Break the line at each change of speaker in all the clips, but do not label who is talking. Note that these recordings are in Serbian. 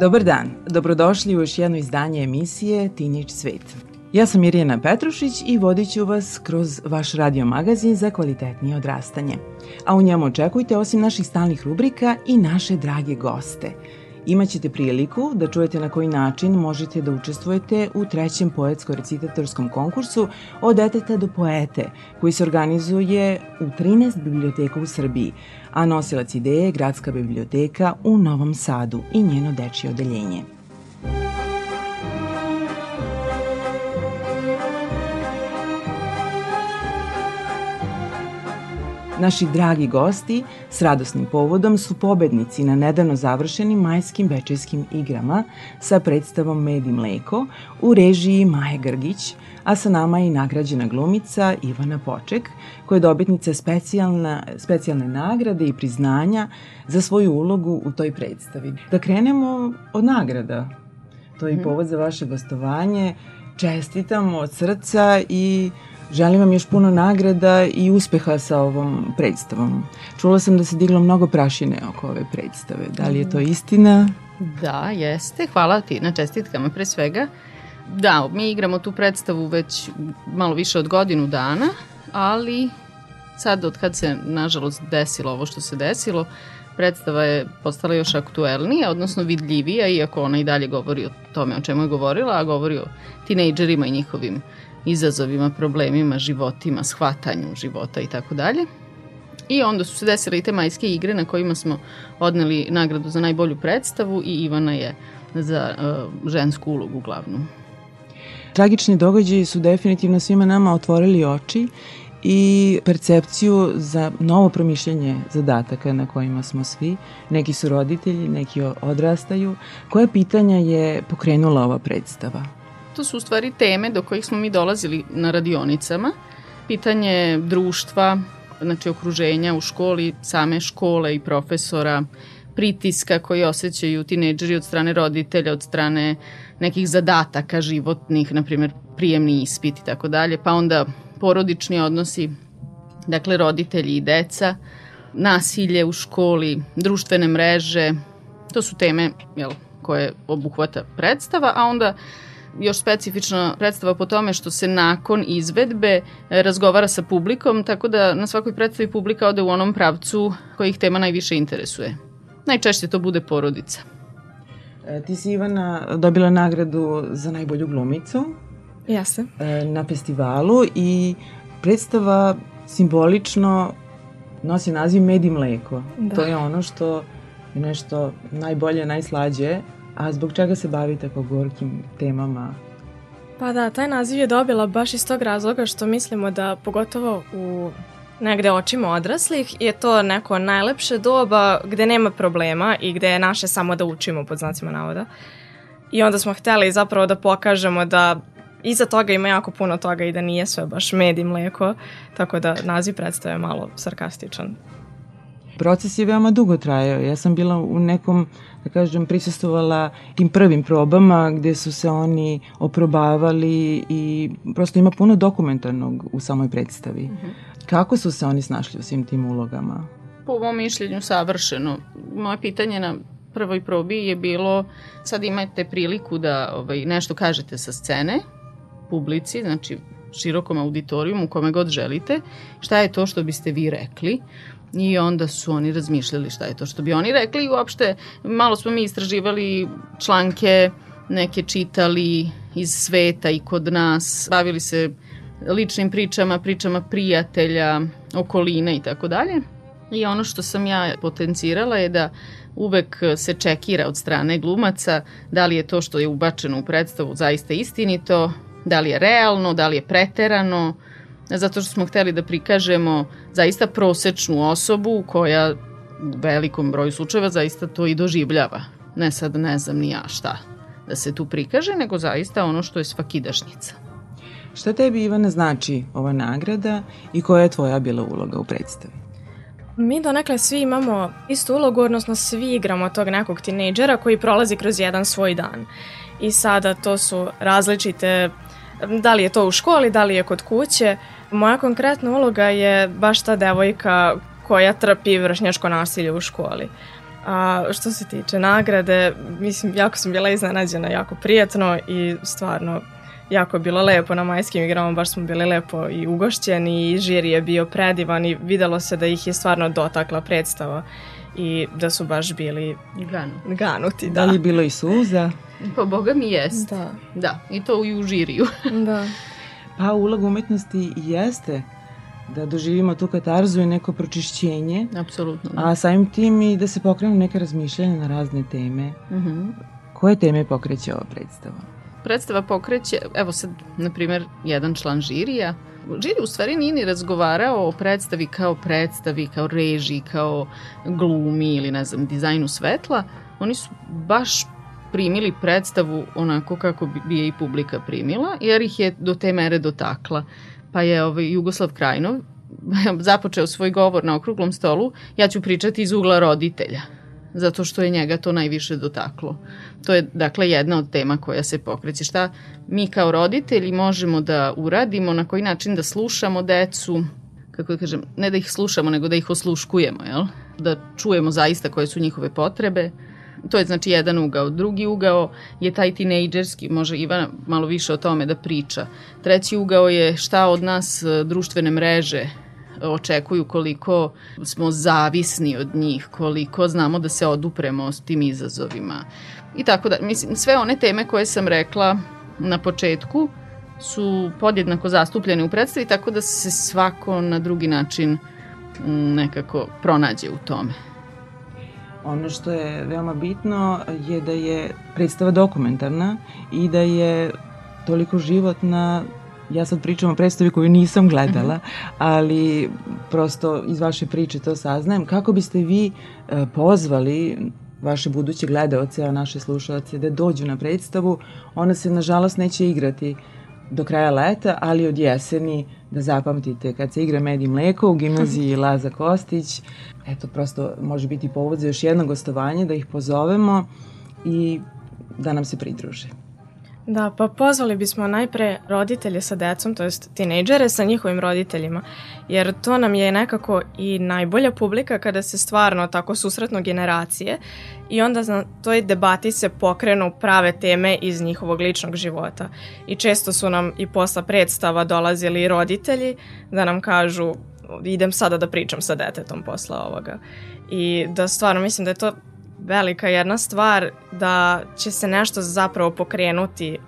Dobar dan, dobrodošli u još jedno izdanje emisije Teenage Svet. Ja sam Mirjana Petrušić i vodit ću vas kroz vaš radio magazin za kvalitetnije odrastanje. A u njemu očekujte osim naših stalnih rubrika i naše drage goste – Imaćete priliku da čujete na koji način možete da učestvujete u trećem poetsko-recitatorskom konkursu od deteta do poete, koji se organizuje u 13 biblioteka u Srbiji, a nosilac ideje je Gradska biblioteka u Novom Sadu i njeno dečje odeljenje. Naši dragi gosti s radosnim povodom su pobednici na nedavno završenim majskim večerskim igrama sa predstavom Med i mleko u režiji Maje Grgić, a sa nama je i nagrađena glumica Ivana Poček, koja je dobitnica specijalna, specijalne nagrade i priznanja za svoju ulogu u toj predstavi. Da krenemo od nagrada. To je i mhm. povod za vaše gostovanje. Čestitamo od srca i Želim vam još puno nagrada i uspeha sa ovom predstavom. Čula sam da se diglo mnogo prašine oko ove predstave. Da li je to istina?
Da, jeste. Hvala ti na čestitkama pre svega. Da, mi igramo tu predstavu već malo više od godinu dana, ali sad od kad se nažalost desilo ovo što se desilo, predstava je postala još aktuelnija, odnosno vidljivija, iako ona i dalje govori o tome o čemu je govorila, a govori o tinejdžerima i njihovim uh, izazovima, problemima, životima, shvatanju života i tako dalje. I onda su se desile i te majske igre na kojima smo odneli nagradu za najbolju predstavu i Ivana je za uh, žensku ulogu glavnu.
Tragični događaji su definitivno svima nama otvorili oči i percepciju za novo promišljanje zadataka na kojima smo svi. Neki su roditelji, neki odrastaju. Koje pitanja je pokrenula ova predstava?
To su u stvari teme do kojih smo mi dolazili na radionicama. Pitanje društva, znači okruženja u školi, same škole i profesora, pritiska koji osjećaju tineđeri od strane roditelja, od strane nekih zadataka životnih, na primjer prijemni ispit i tako dalje, pa onda porodični odnosi, dakle roditelji i deca, nasilje u školi, društvene mreže, to su teme jel, koje obuhvata predstava, a onda još specifična predstava po tome što se nakon izvedbe e, razgovara sa publikom, tako da na svakoj predstavi publika ode u onom pravcu koji ih tema najviše interesuje. Najčešće to bude porodica.
E, ti si Ivana dobila nagradu za najbolju glumicu.
Jeste.
E, na festivalu i predstava simbolično nosi naziv Med i mleko. Da. To je ono što je nešto najbolje, najslađe A zbog čega se bavite tako gorkim temama?
Pa da, taj naziv je dobila baš iz tog razloga što mislimo da pogotovo u negde očima odraslih je to neko najlepše doba gde nema problema i gde je naše samo da učimo pod znacima navoda. I onda smo hteli zapravo da pokažemo da iza toga ima jako puno toga i da nije sve baš med i mleko, tako da naziv predstave malo sarkastičan.
Proces je veoma dugo trajao. Ja sam bila u nekom, da kažem, prisustovala tim prvim probama gde su se oni oprobavali i prosto ima puno dokumentarnog u samoj predstavi. Mm -hmm. Kako su se oni snašli u svim tim ulogama?
Po mom mišljenju savršeno. Moje pitanje na prvoj probi je bilo sad imate priliku da ovaj, nešto kažete sa scene publici, znači širokom auditorijumu, kome god želite, šta je to što biste vi rekli I onda su oni razmišljali šta je to što bi oni rekli. I uopšte malo smo mi istraživali članke, neke čitali iz sveta i kod nas, bavili se ličnim pričama, pričama prijatelja, okoline i tako dalje. I ono što sam ja potencirala je da uvek se čekira od strane glumaca da li je to što je ubačeno u predstavu zaista istinito, da li je realno, da li je preterano, zato što smo hteli da prikažemo zaista prosečnu osobu koja u velikom broju slučajeva zaista to i doživljava. Ne sad ne znam ni ja šta da se tu prikaže, nego zaista ono što je svakidašnjica.
Šta tebi, Ivana, znači ova nagrada i koja je tvoja bila uloga u predstavi?
Mi donekle svi imamo istu ulogu, odnosno svi igramo tog nekog tinejdžera koji prolazi kroz jedan svoj dan. I sada to su različite, da li je to u školi, da li je kod kuće. Moja konkretna uloga je baš ta devojka koja trpi vršnjačko nasilje u školi. A što se tiče nagrade, mislim, jako sam bila iznenađena, jako prijatno i stvarno jako je bilo lepo na majskim igrama, baš smo bili lepo i ugošćeni i žiri je bio predivan i videlo se da ih je stvarno dotakla predstava i da su baš bili
Ganuti.
ganuti.
Da
Da,
li je bilo i suza?
Pa boga mi jest.
Da.
Da, i to i u žiriju.
da.
Pa uloga umetnosti jeste da doživimo tu katarzu i neko pročišćenje,
Apsolutno.
a samim tim i da se pokrenu neke razmišljanja na razne teme.
Mhm.
Koje teme pokreće ova predstava?
predstava pokreće, evo sad, na primjer, jedan član žirija. Žiri u stvari nije ni razgovarao o predstavi kao predstavi, kao režiji, kao glumi ili ne znam, dizajnu svetla. Oni su baš primili predstavu onako kako bi, je i publika primila, jer ih je do te mere dotakla. Pa je ovaj, Jugoslav Krajnov započeo svoj govor na okruglom stolu, ja ću pričati iz ugla roditelja zato što je njega to najviše dotaklo. To je dakle jedna od tema koja se pokreće. Šta mi kao roditelji možemo da uradimo, na koji način da slušamo decu, kako da kažem, ne da ih slušamo, nego da ih osluškujemo, jel? Da čujemo zaista koje su njihove potrebe. To je znači jedan ugao. Drugi ugao je taj tinejdžerski, može Ivana malo više o tome da priča. Treći ugao je šta od nas e, društvene mreže očekuju koliko smo zavisni od njih, koliko znamo da se odupremo s tim izazovima. I tako da, mislim, sve one teme koje sam rekla na početku su podjednako zastupljene u predstavi, tako da se svako na drugi način mm, nekako pronađe u tome.
Ono što je veoma bitno je da je predstava dokumentarna i da je toliko životna ja sad pričam o predstavi koju nisam gledala, -hmm. ali prosto iz vaše priče to saznajem. Kako biste vi e, pozvali vaše buduće gledaoce, a naše slušalce da dođu na predstavu? Ona se nažalost neće igrati do kraja leta, ali od jeseni da zapamtite kad se igra Med i mleko u gimnaziji Laza Kostić. Eto, prosto može biti povod za još jedno gostovanje, da ih pozovemo i da nam se pridruže.
Da, pa pozvali bismo najpre roditelje sa decom, to jest tinejdžere sa njihovim roditeljima, jer to nam je nekako i najbolja publika kada se stvarno tako susretno generacije i onda na toj debati se pokrenu prave teme iz njihovog ličnog života. I često su nam i posla predstava dolazili roditelji da nam kažu idem sada da pričam sa detetom posla ovoga. I da stvarno mislim da je to velika jedna stvar da će se nešto zapravo pokrenuti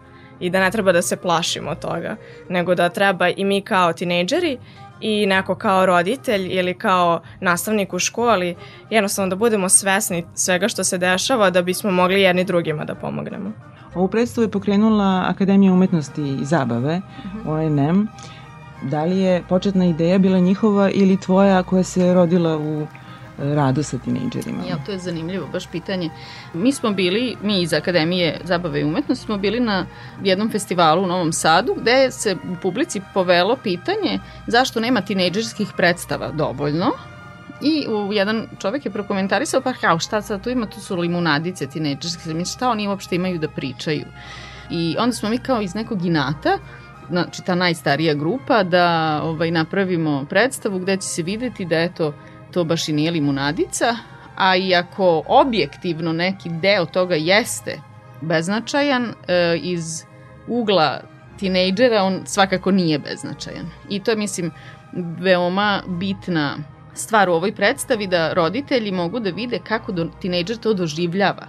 i da ne treba da se plašimo toga, nego da treba i mi kao tinejdžeri i neko kao roditelj ili kao nastavnik u školi jednostavno da budemo svesni svega što se dešava da bismo mogli jedni drugima da pomognemo.
Ovu predstavu je pokrenula Akademija umetnosti i zabave, uh -huh. ONM. Da li je početna ideja bila njihova ili tvoja koja se rodila u radu sa tinejdžerima.
Ja, to je zanimljivo, baš pitanje. Mi smo bili, mi iz Akademije zabave i umetnosti, smo bili na jednom festivalu u Novom Sadu, gde se u publici povelo pitanje zašto nema tinejdžerskih predstava dovoljno, I u, jedan čovek je prokomentarisao, pa kao šta sad tu ima, tu su limunadice tinejdžerske, šta oni uopšte imaju da pričaju. I onda smo mi kao iz nekog inata znači ta najstarija grupa, da ovaj, napravimo predstavu gde će se videti da eto, to baš i nije limunadica, a iako objektivno neki deo toga jeste beznačajan, e, iz ugla tinejdžera on svakako nije beznačajan. I to je, mislim, veoma bitna stvar u ovoj predstavi da roditelji mogu da vide kako do, tinejdžer to doživljava.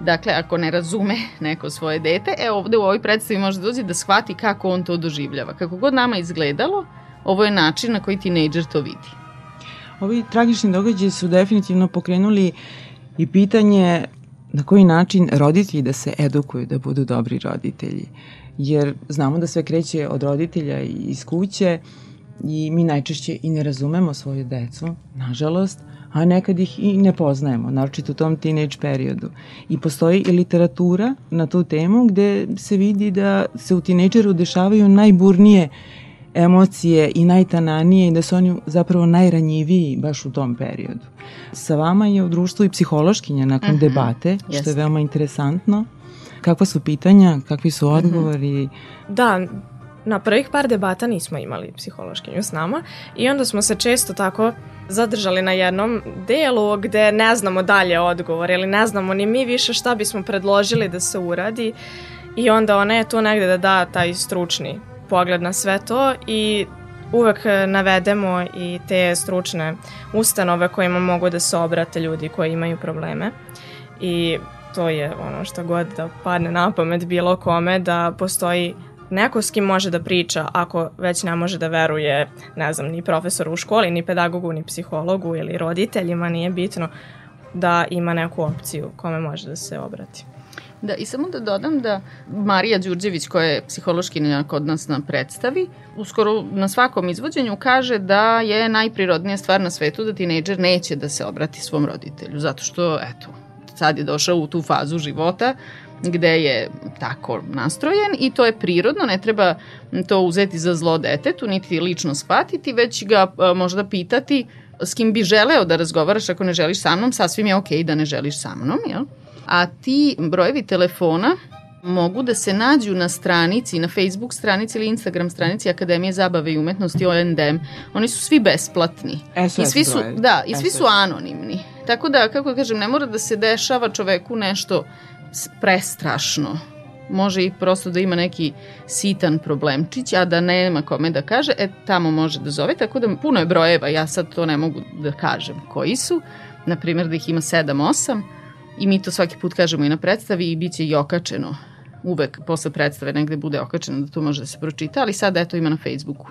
Dakle, ako ne razume neko svoje dete, e ovde u ovoj predstavi može doći da shvati kako on to doživljava. Kako god nama izgledalo, ovo je način na koji tinejdžer to vidi.
Ovi tragični događaji su definitivno pokrenuli i pitanje na koji način roditelji da se edukuju da budu dobri roditelji. Jer znamo da sve kreće od roditelja i iz kuće i mi najčešće i ne razumemo svoju decu, nažalost, a nekad ih i ne poznajemo, naročito u tom teenage periodu. I postoji i literatura na tu temu gde se vidi da se u tinejdžeru dešavaju najburnije emocije i najtananije i da su oni zapravo najranjiviji baš u tom periodu. Sa vama je u društvu i psihološkinja nakon uh mhm. -huh. debate, što Jeste. je veoma interesantno. Kakva su pitanja, kakvi su mhm. odgovori?
Da, na prvih par debata nismo imali psihološkinju s nama i onda smo se često tako zadržali na jednom delu gde ne znamo dalje odgovor ili ne znamo ni mi više šta bismo predložili da se uradi i onda ona je tu negde da da taj stručni pogled na sve to i uvek navedemo i te stručne ustanove kojima mogu da se obrate ljudi koji imaju probleme i to je ono što god da padne na pamet bilo kome da postoji neko s kim može da priča ako već ne može da veruje, ne znam, ni profesoru u školi, ni pedagogu, ni psihologu ili roditeljima, nije bitno da ima neku opciju kome može da se obrati.
Da, i samo da dodam da Marija Đurđević, koja je psihološkinja kod nas na predstavi, uskoro na svakom izvođenju kaže da je najprirodnija stvar na svetu da tinejdžer neće da se obrati svom roditelju, zato što, eto, sad je došao u tu fazu života gde je tako nastrojen i to je prirodno, ne treba to uzeti za zlo detetu, niti lično shvatiti, već ga možda pitati s kim bi želeo da razgovaraš ako ne želiš sa mnom, sasvim je okej okay da ne želiš sa mnom, jel? A ti brojevi telefona mogu da se nađu na stranici, na Facebook stranici ili Instagram stranici Akademije zabave i umetnosti ONDM. Oni su svi besplatni.
SOS I
svi su,
brojevi.
da, i svi SOS. su anonimni. Tako da, kako da kažem, ne mora da se dešava čoveku nešto prestrašno. Može i prosto da ima neki sitan problemčić, a da nema kome da kaže, e, tamo može da zove, tako da puno je brojeva, ja sad to ne mogu da kažem koji su, na primjer da ih ima 7-8, i mi to svaki put kažemo i na predstavi i bit će i okačeno uvek posle predstave negde bude okačeno da to može da se pročita, ali sad eto ima na Facebooku.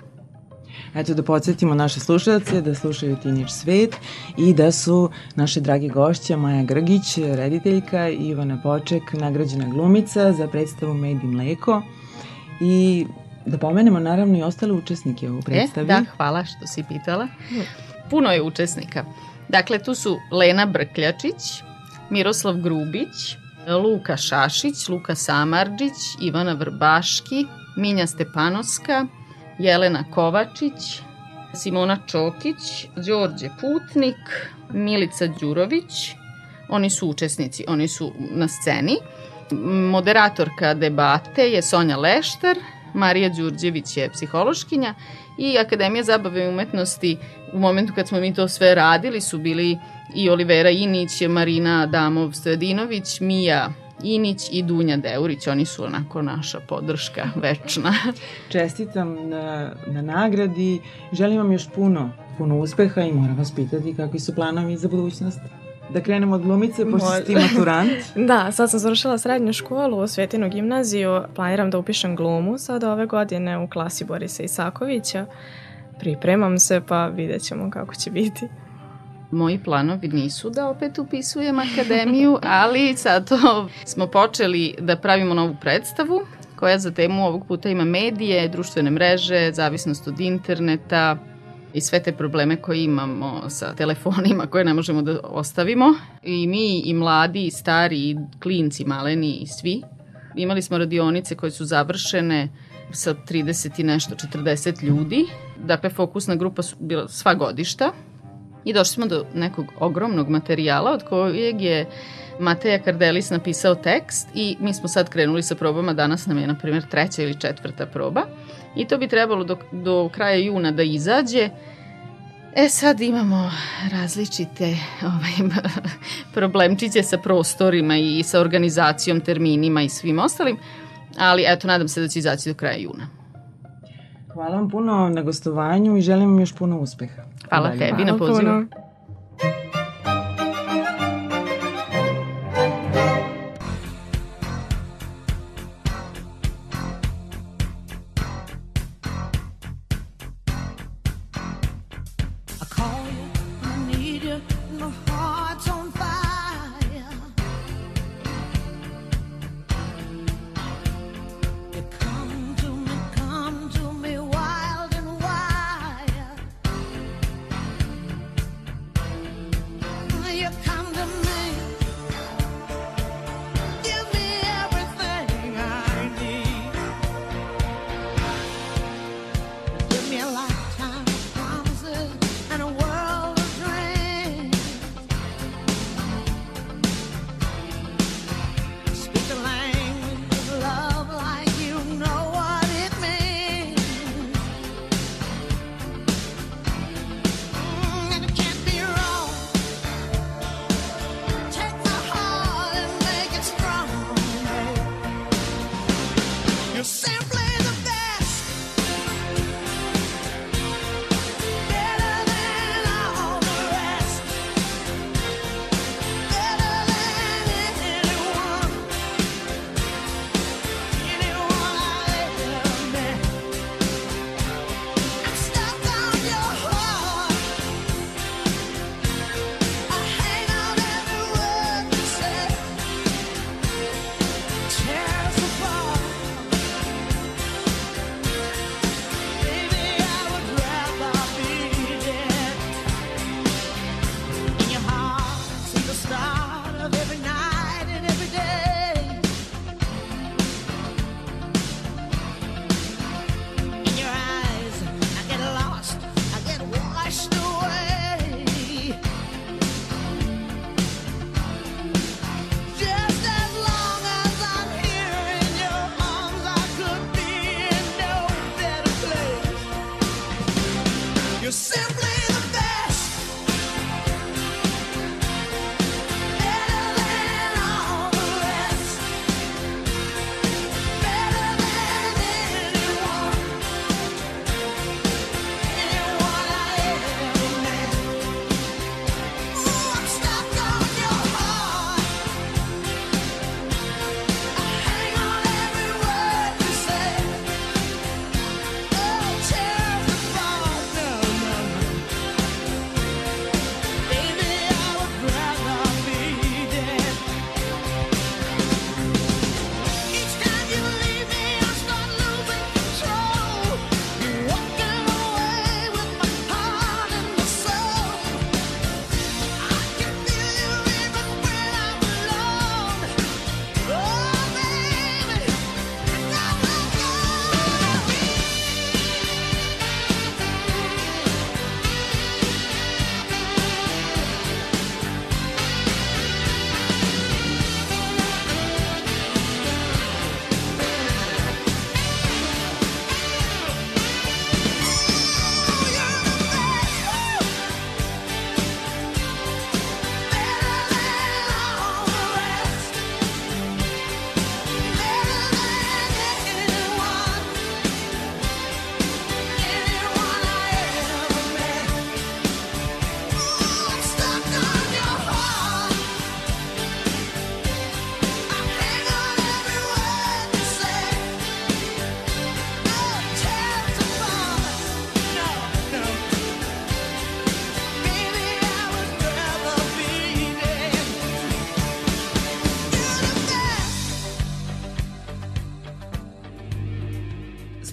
Eto da podsjetimo naše slušalce da slušaju Teenage Svet i da su naše dragi gošća Maja Grgić, rediteljka i Ivana Poček, nagrađena glumica za predstavu Med i mleko i da pomenemo naravno i ostale učesnike u predstavi.
E, da, hvala što si pitala. Puno je učesnika. Dakle, tu su Lena Brkljačić, Miroslav Grubić, Luka Šašić, Luka Samarđić, Ivana Vrbaški, Minja Stepanovska, Jelena Kovačić, Simona Čokić, Đorđe Putnik, Milica Đurović, oni su učesnici, oni su na sceni. Moderatorka debate je Sonja Leštar, Marija Đurđević je psihološkinja i Akademija zabave i umetnosti u momentu kad smo mi to sve radili su bili i Olivera Inić, Marina Adamov Sredinović, Mija Inić i Dunja Deurić, oni su onako naša podrška večna.
Čestitam na, na nagradi, želim vam još puno, puno uspeha i moram vas pitati kakvi su planovi za budućnost. Da krenemo od glumice, pošto si ti maturant.
da, sad sam završila srednju školu u Svetinu gimnaziju. Planiram da upišem glumu sad ove godine u klasi Borisa Isakovića. Pripremam se, pa vidjet ćemo kako će biti
moji planovi nisu da opet upisujem akademiju, ali zato smo počeli da pravimo novu predstavu koja za temu ovog puta ima medije, društvene mreže, zavisnost od interneta i sve te probleme koje imamo sa telefonima koje ne možemo da ostavimo. I mi, i mladi, i stari, i klinci, maleni, i svi. Imali smo radionice koje su završene sa 30 i nešto, 40 ljudi. Dakle, fokusna grupa su bila sva godišta I došli smo do nekog ogromnog materijala od kojeg je Mateja Kardelis napisao tekst i mi smo sad krenuli sa probama, danas nam je na primjer treća ili četvrta proba i to bi trebalo do, do kraja juna da izađe. E sad imamo različite ovaj, problemčiće sa prostorima i sa organizacijom, terminima i svim ostalim, ali eto, nadam se da će izaći do kraja juna.
Hvala vam puno na gostovanju i želim vam još puno uspeha.
Hvala tebi na pozivu.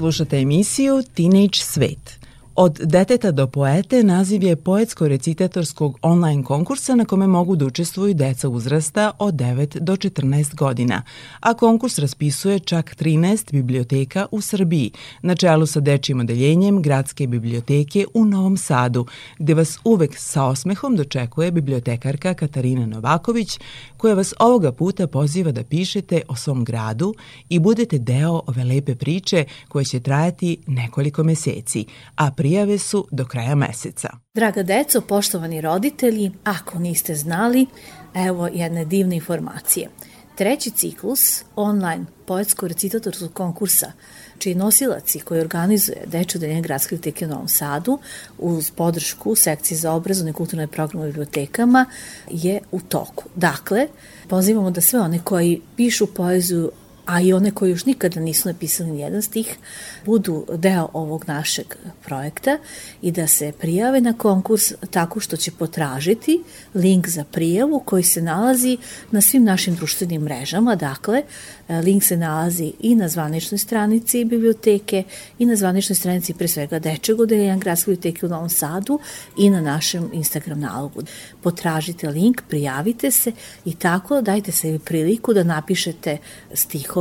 Slušate emisiju Teenage Svet. Od deteta do poete naziv je poetsko-recitatorskog online konkursa na kome mogu da učestvuju deca uzrasta od 9 do 14 godina, a konkurs raspisuje čak 13 biblioteka u Srbiji, na čelu sa dečijim odeljenjem Gradske biblioteke u Novom Sadu, gde vas uvek sa osmehom dočekuje bibliotekarka Katarina Novaković, koja vas ovoga puta poziva da pišete o svom gradu i budete deo ove lepe priče koja će trajati nekoliko meseci, a prijave su do kraja meseca.
Draga deco, poštovani roditelji, ako niste znali, evo jedne divne informacije. Treći ciklus online poetsko-recitatorskog konkursa, čiji nosilaci koji organizuje Dečo Deljenje Gradske biblioteke u Novom Sadu uz podršku sekcije za obrazovne i kulturne programe u bibliotekama je u toku. Dakle, pozivamo da sve one koji pišu poeziju a i one koji još nikada nisu napisali nijedan stih, budu deo ovog našeg projekta i da se prijave na konkurs tako što će potražiti link za prijavu koji se nalazi na svim našim društvenim mrežama, dakle link se nalazi i na zvaničnoj stranici biblioteke i na zvaničnoj stranici pre svega Dečeg odeljenja Gradske biblioteke u Novom Sadu i na našem Instagram nalogu. Potražite link, prijavite se i tako dajte sebi priliku da napišete stihove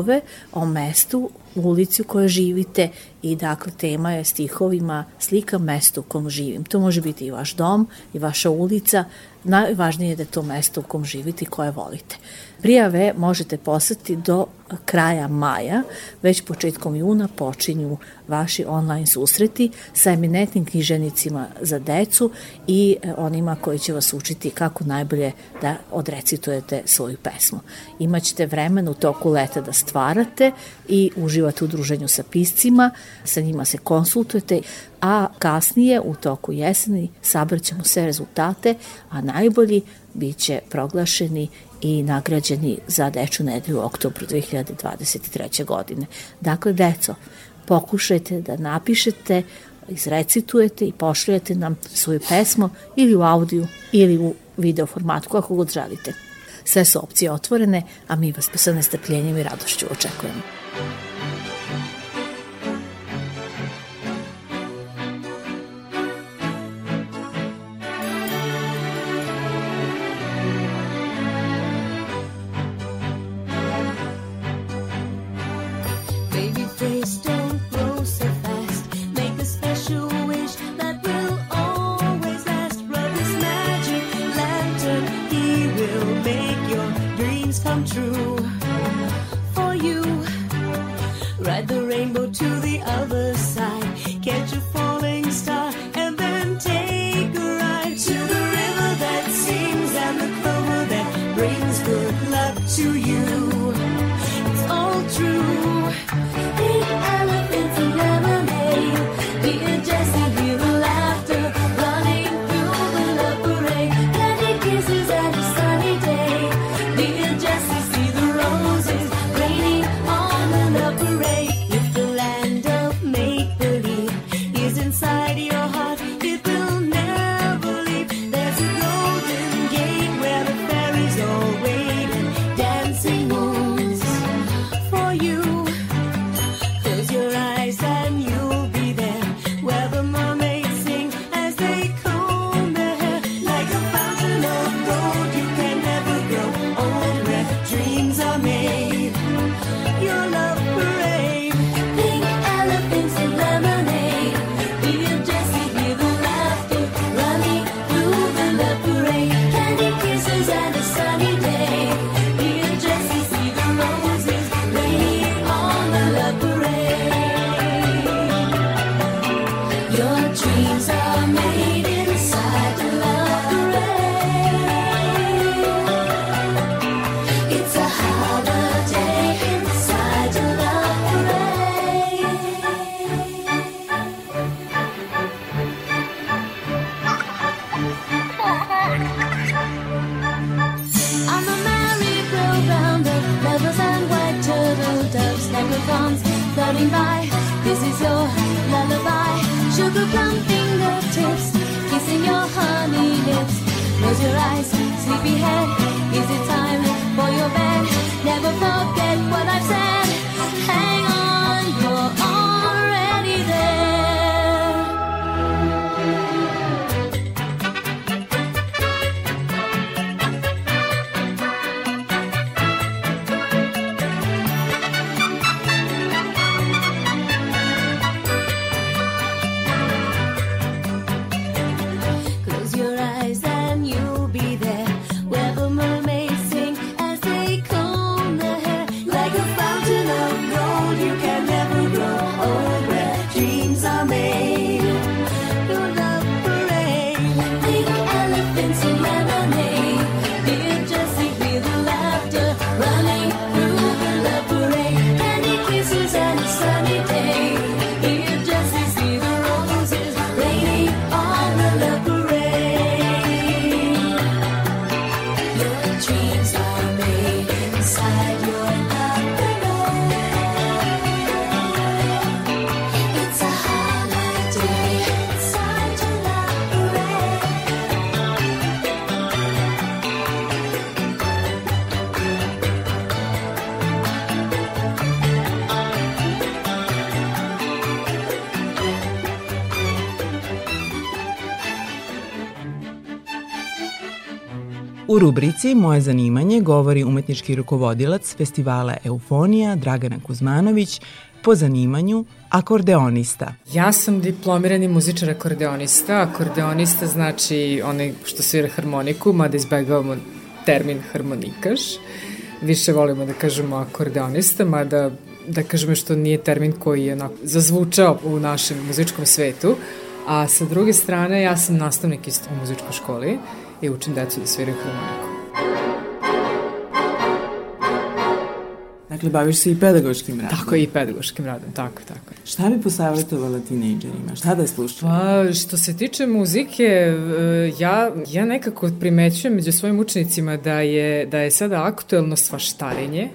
o mestu ulici u kojoj živite i dakle tema je stihovima slika mesta u kom živim. To može biti i vaš dom i vaša ulica, najvažnije je da je to mesto u kom živite i koje volite. Prijave možete poslati do kraja maja, već početkom juna počinju vaši online susreti sa eminentnim knjiženicima za decu i e, onima koji će vas učiti kako najbolje da odrecitujete svoju pesmu. Imaćete vremena u toku leta da stvarate i uživate u druženju sa piscima, sa njima se konsultujete, a kasnije u toku jeseni sabraćemo sve rezultate, a najbolji biće proglašeni i nagrađeni za Deču nedelju u oktobru 2023. godine. Dakle, deco, pokušajte da napišete, izrecitujete i pošljete nam svoju pesmu ili u audio ili u video formatu, kako god želite. Sve su opcije otvorene, a mi vas sa nestrpljenjem i radošću očekujemo.
Rubrici Moje zanimanje govori umetnički rukovodilac festivala Eufonija Dragana Kuzmanović po zanimanju akordeonista.
Ja sam diplomirani muzičar akordeonista. Akordeonista znači onaj što svira harmoniku, mada izbegavamo termin harmonikaš. Više volimo da kažemo akordeonista, mada da kažemo što nije termin koji je zazvučao u našem muzičkom svetu. A sa druge strane, ja sam nastavnik isto u muzičkoj školi i učim decu da sviraju harmoniku.
Dakle, baviš se i pedagoškim radom.
Tako i pedagoškim radom, tako, tako.
Šta bi posavjetovala tinejdžerima? Šta da slušaju?
Pa, što se tiče muzike, e, ja, ja nekako primećujem među svojim učenicima da je, da je sada aktuelno svaštarenje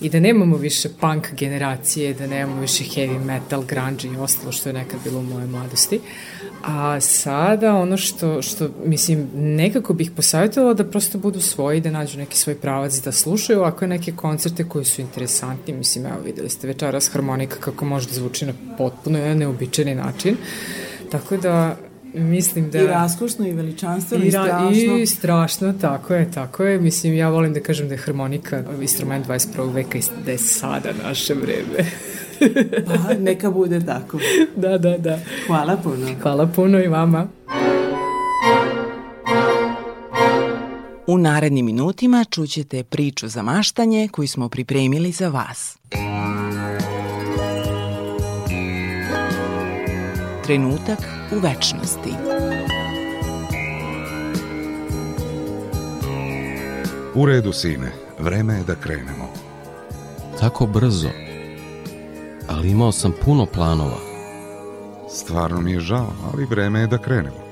i da nemamo više punk generacije, da nemamo više heavy metal, grunge i ostalo što je nekad bilo u moje mladosti. A sada ono što, što mislim, nekako bih posavjetovala da prosto budu svoji, da nađu neki svoj pravac, da slušaju ovako neke koncerte koji su interesantni. Mislim, evo videli ste večeras harmonika kako može da zvuči na potpuno neobičajni način. Tako da mislim da...
I raskošno i veličanstveno i,
I,
strašno.
ra- I strašno, tako je, tako je. Mislim, ja volim da kažem da je harmonika instrument 21. veka i da je sada naše vreme.
Pa, neka bude tako.
da, da, da.
Hvala puno.
Hvala puno i vama.
U narednim minutima čućete priču za maštanje koju smo pripremili za vas. Trenutak u večnosti.
U redu, sine. Vreme je da krenemo.
Tako brzo. Ali imao sam puno planova.
Stvarno mi je žao, ali vreme je da krenemo.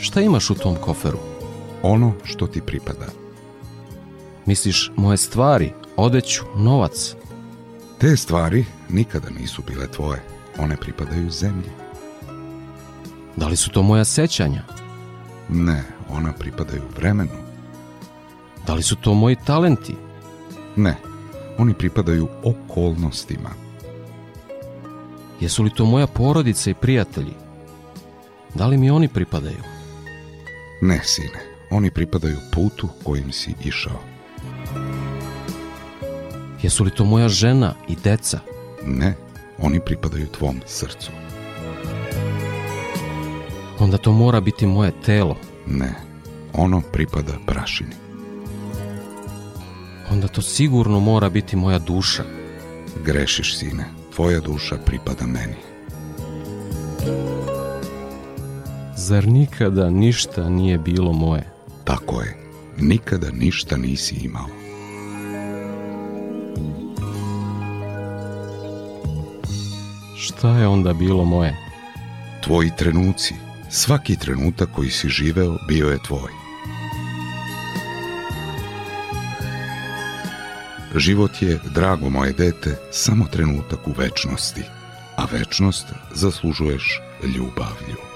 Šta imaš u tom koferu?
Ono što ti pripada.
Misliš moje stvari, odeću, novac?
Te stvari nikada nisu bile tvoje. One pripadaju zemlji.
Da li su to moja sećanja?
Ne, ona pripadaju vremenu.
Da li su to moji talenti?
Ne, oni pripadaju okolnostima.
Jesu li to moja porodica i prijatelji? Da li mi oni pripadaju?
Ne, sine, oni pripadaju putu kojim si išao.
Jesu li to moja žena i deca?
Ne, oni pripadaju tvom srcu.
Onda to mora biti moje telo.
Ne, ono pripada prašini.
Onda to sigurno mora biti moja duša.
Grešiš, sine, tvoja duša pripada meni.
Zar nikada ništa nije bilo moje?
Tako je, nikada ništa nisi imao.
Šta je onda bilo moje?
Tvoji trenuci, svaki trenutak koji si živeo bio je tvoj.
Život je, drago moje dete, samo trenutak u večnosti, a večnost zaslužuješ ljubavlju.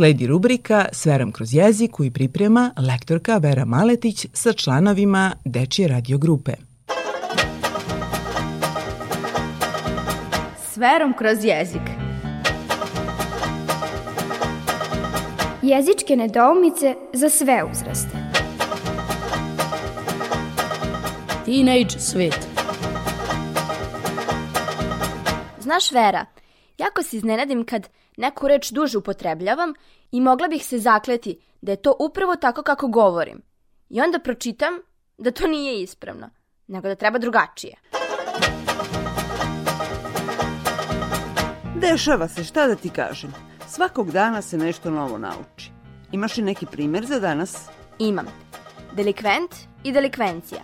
Sledi rubrika Sveram kroz jezik koju priprema lektorka Vera Maletić sa članovima Dečije radio grupe.
S verom kroz jezik.
Jezičke nedoumice za sve uzraste.
Teenage svet.
Znaš, Vera, jako se iznenadim kad neku reč duže upotrebljavam i mogla bih se zakleti da je to upravo tako kako govorim. I onda pročitam da to nije ispravno, nego da treba drugačije.
Dešava se, šta da ti kažem. Svakog dana se nešto novo nauči. Imaš li neki primer za danas?
Imam. Delikvent i delikvencija.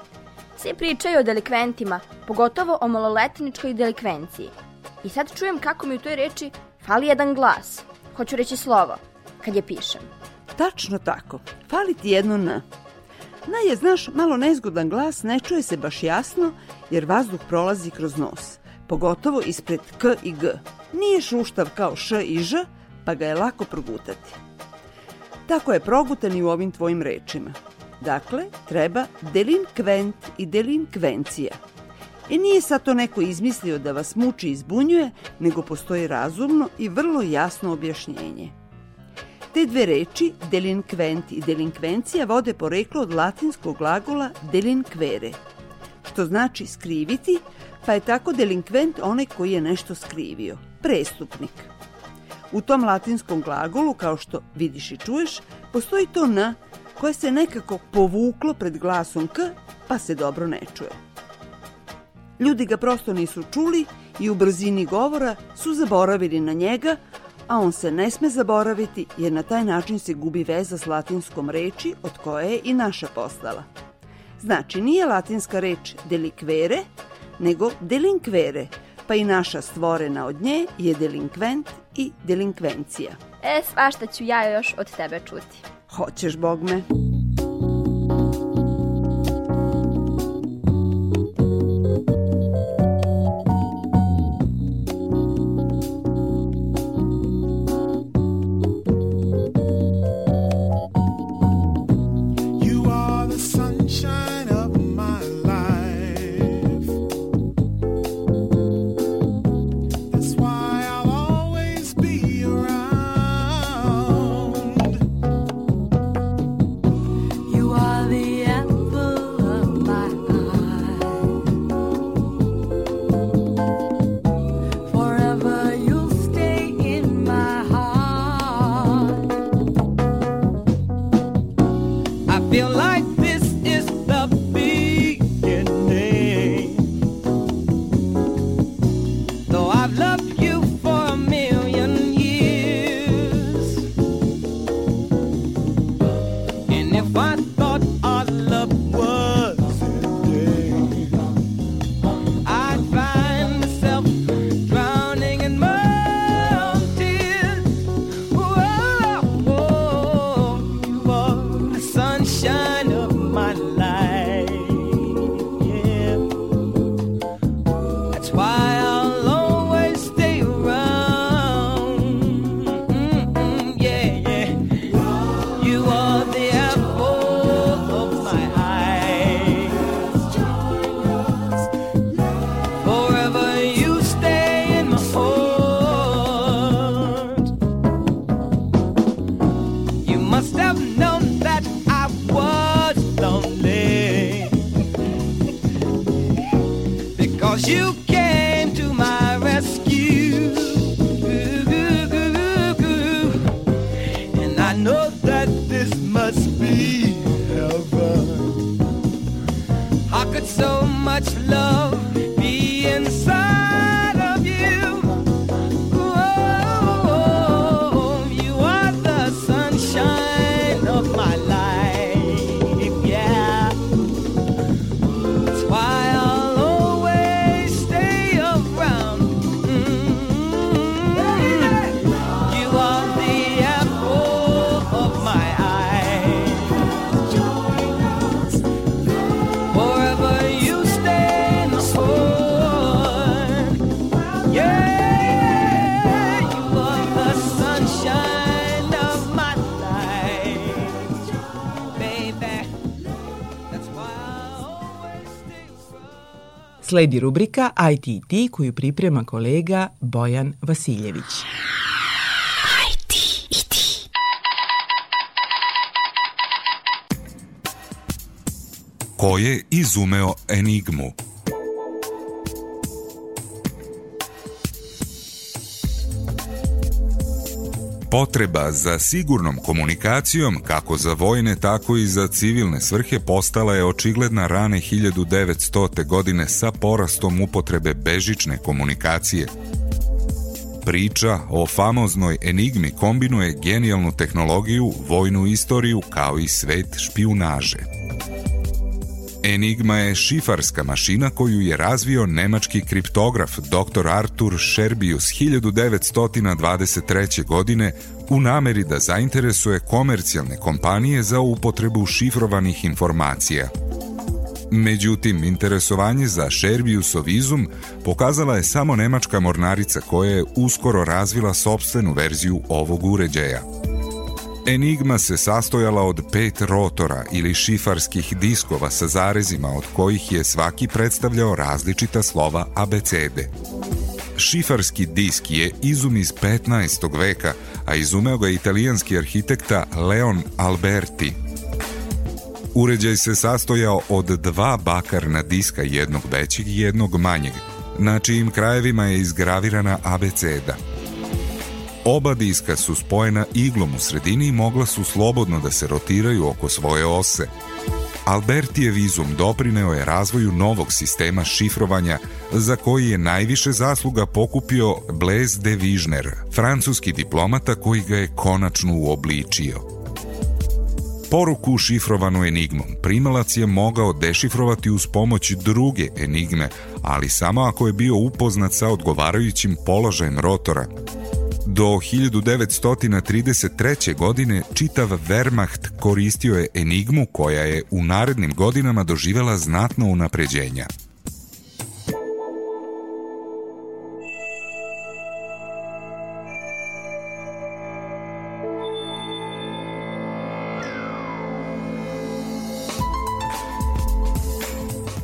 Svi pričaju o delikventima, pogotovo o maloletničkoj delikvenciji. I sad čujem kako mi u toj reči fali jedan glas. Hoću reći slovo, kad je pišem.
Tačno tako. Fali ti jedno N. Na je, znaš, malo nezgodan glas, ne čuje se baš jasno, jer vazduh prolazi kroz nos. Pogotovo ispred K i G. Nije šuštav kao Š i Ž, pa ga je lako progutati. Tako je progutan i u ovim tvojim rečima. Dakle, treba delinkvent i delinkvencija. E nije sad to neko izmislio da vas muči i zbunjuje, nego postoji razumno i vrlo jasno objašnjenje. Te dve reči, delinkvent i delinkvencija, vode poreklo od latinskog glagola delinquere, što znači skriviti, pa je tako delinkvent onaj koji je nešto skrivio, prestupnik. U tom latinskom glagolu, kao što vidiš i čuješ, postoji to n koje se nekako povuklo pred glasom k, pa se dobro ne čuje. Ljudi ga prosto nisu čuli i u brzini govora su zaboravili na njega, a on se ne sme zaboraviti jer na taj način se gubi veza s latinskom reči od koje je i naša postala. Znači, nije latinska reč delikvere, nego delinkvere, pa i naša stvorena od nje je delinkvent i delinkvencija.
E, svašta ću ja još od tebe čuti.
Hoćeš, bog me.
That's why.
Sledi rubrika ITT koju priprema kolega Bojan Vasiljević.
Ko je izumeo enigmu? Potreba za sigurnom komunikacijom, kako za vojne, tako i za civilne svrhe, postala je očigledna rane 1900. godine sa porastom upotrebe bežične komunikacije. Priča o famoznoj enigmi kombinuje genijalnu tehnologiju, vojnu istoriju kao i svet špijunaže. Enigma je šifarska mašina koju je razvio nemački kriptograf dr. Artur Scherbius 1923. godine u nameri da zainteresuje komercijalne kompanije za upotrebu šifrovanih informacija. Međutim, interesovanje za Scherbiusov izum pokazala je samo nemačka mornarica koja je uskoro razvila sobstvenu verziju ovog uređaja. Enigma se sastojala od pet rotora ili šifarskih diskova sa zarezima od kojih je svaki predstavljao različita slova abecede. Šifarski disk je izum iz 15. veka, a izumeo ga italijanski arhitekta Leon Alberti. Uređaj se sastojao od dva bakarna diska, jednog većeg i jednog manjeg, na čijim krajevima je izgravirana abeceda. Oba diska su spojena iglom u sredini i mogla su slobodno da se rotiraju oko svoje ose. Albertijev izum doprineo je razvoju novog sistema šifrovanja za koji je najviše zasluga pokupio Blaise de Vižner, francuski diplomata koji ga je konačno uobličio. Poruku šifrovanu enigmom primalac je mogao dešifrovati uz pomoć druge enigme, ali samo ako je bio upoznat sa odgovarajućim položajem rotora. Do 1933. godine čitav Wehrmacht koristio je enigmu koja je u narednim godinama doživela znatno unapređenja.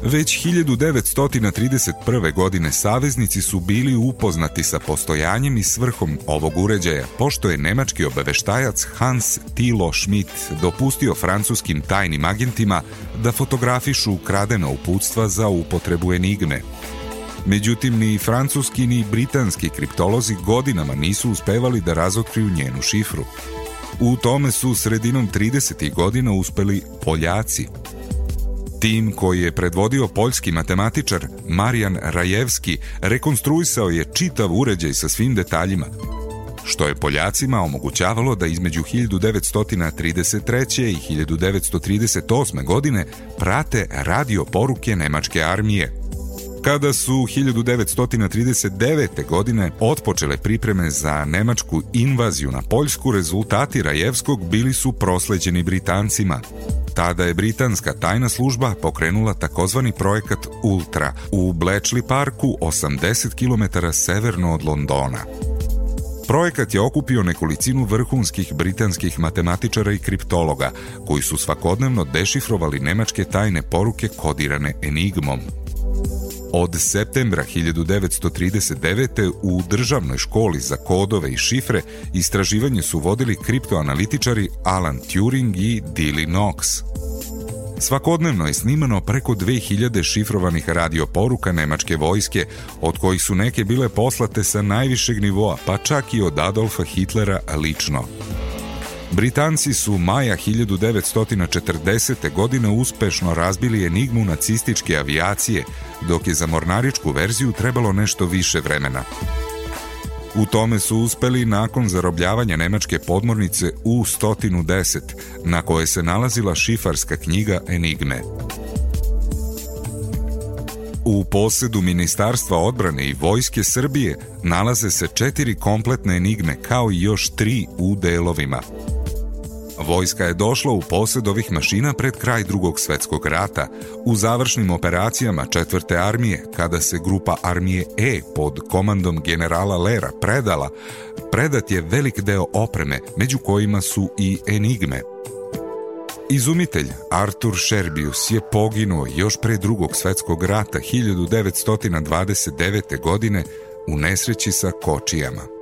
Već 1931. godine saveznici su bili upoznati sa postojanjem i svrhom ovog uređaja, pošto je nemački obaveštajac Hans Thilo Schmidt dopustio francuskim tajnim agentima da fotografišu ukradena uputstva za upotrebu enigme. Međutim, ni francuski ni britanski kriptolozi godinama nisu uspevali da razotkriju njenu šifru. U tome su sredinom 30. godina uspeli Poljaci, Tim koji je predvodio poljski matematičar Marijan Rajevski rekonstruisao je čitav uređaj sa svim detaljima, što je Poljacima omogućavalo da između 1933. i 1938. godine prate radio poruke nemačke armije. Kada su 1939. godine otpočele pripreme za nemačku invaziju na Poljsku, rezultati Rajevskog bili su prosleđeni Britancima. Tada je britanska tajna služba pokrenula takozvani projekat Ultra u Bletchley Parku 80 km severno od Londona. Projekat je okupio nekolicinu vrhunskih britanskih matematičara i kriptologa, koji su svakodnevno dešifrovali nemačke tajne poruke kodirane enigmom. Od septembra 1939. u državnoj školi za kodove i šifre istraživanje su vodili kriptoanalitičari Alan Turing i Dilly Knox. Svakodnevno je snimano preko 2000 šifrovanih radioporuka nemačke vojske, od kojih su neke bile poslate sa najvišeg nivoa, pa čak i od Adolfa Hitlera lično. Britanci su maja 1940. godine uspešno razbili enigmu nacističke avijacije, dok je za mornaričku verziju trebalo nešto više vremena. U tome su uspeli nakon zarobljavanja nemačke podmornice U-110, na kojoj se nalazila šifarska knjiga Enigme. U posedu Ministarstva odbrane i Vojske Srbije nalaze se četiri kompletne enigme kao i još tri u delovima. Vojska je došla u posed ovih mašina pred kraj drugog svetskog rata, u završnim operacijama četvrte armije, kada se grupa armije E pod komandom generala Lera predala, predat je velik deo opreme, među kojima su i enigme. Izumitelj Artur Sherbius je poginuo još pre drugog svetskog rata 1929. godine u nesreći sa kočijama.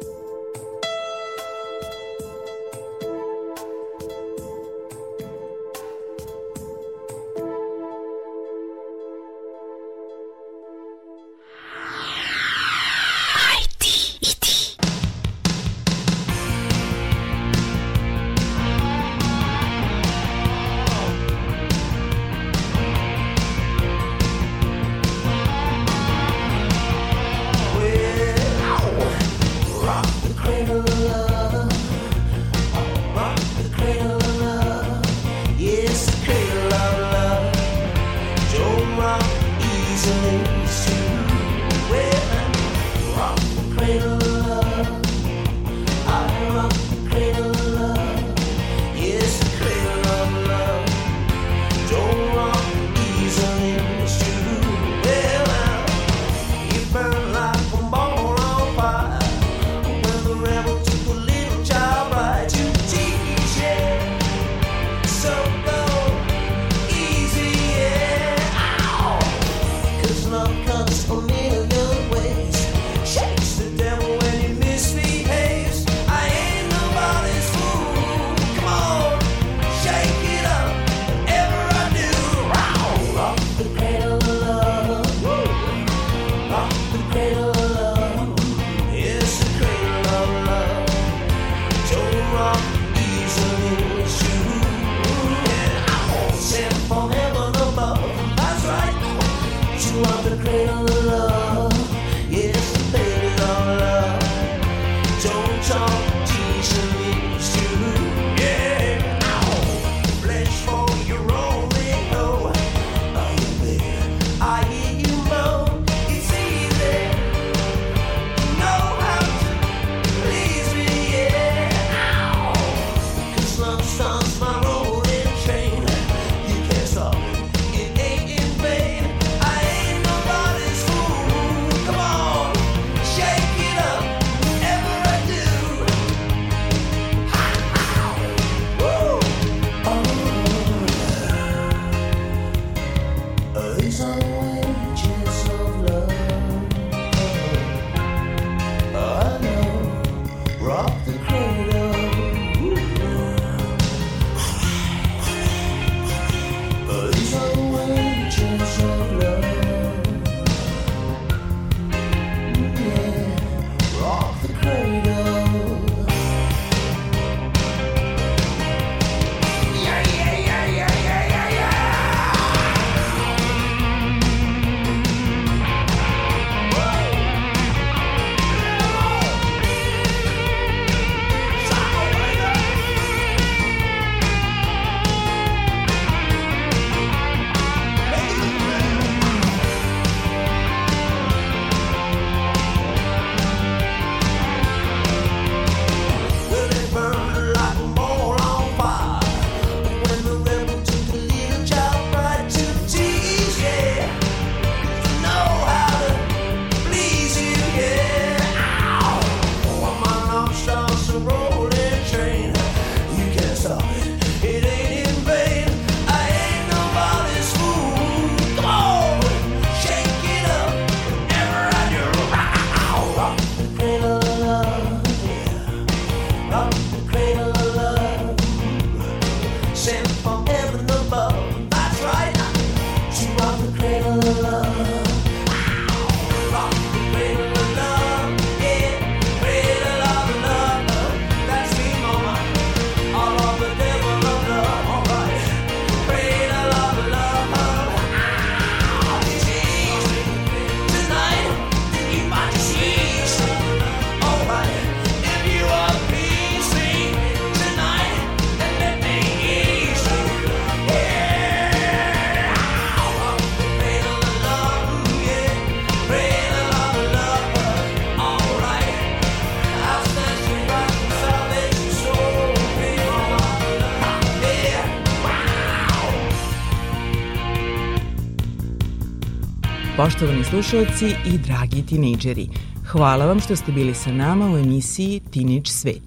Poštovani slušalci i dragi tinejdžeri, hvala vam što ste bili sa nama u emisiji Teenage Svet.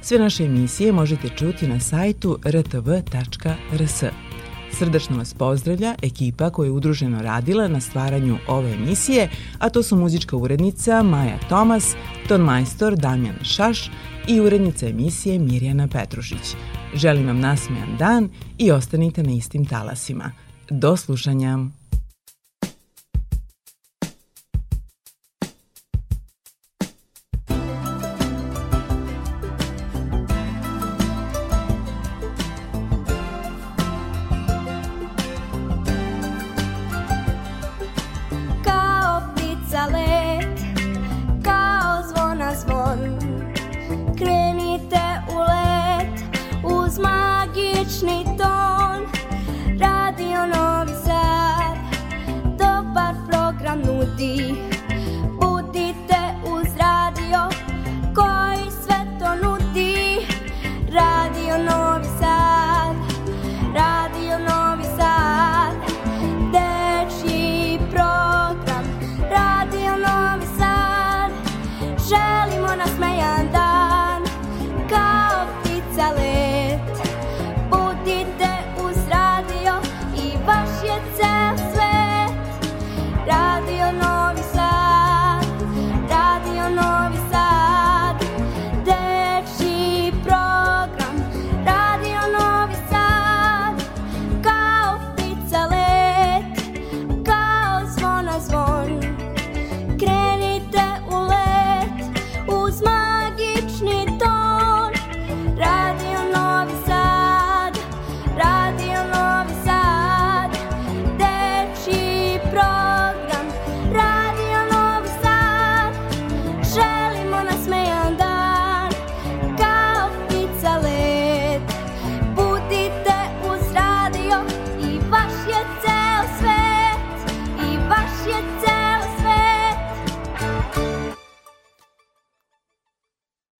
Sve naše emisije možete čuti na sajtu rtv.rs. Srdačno vas pozdravlja ekipa koja je udruženo radila na stvaranju ove emisije, a to su muzička urednica Maja Tomas, tonmajstor Damjan Šaš i urednica emisije Mirjana Petrušić. Želim vam nasmejan dan i ostanite na istim talasima. Do slušanja!
melody.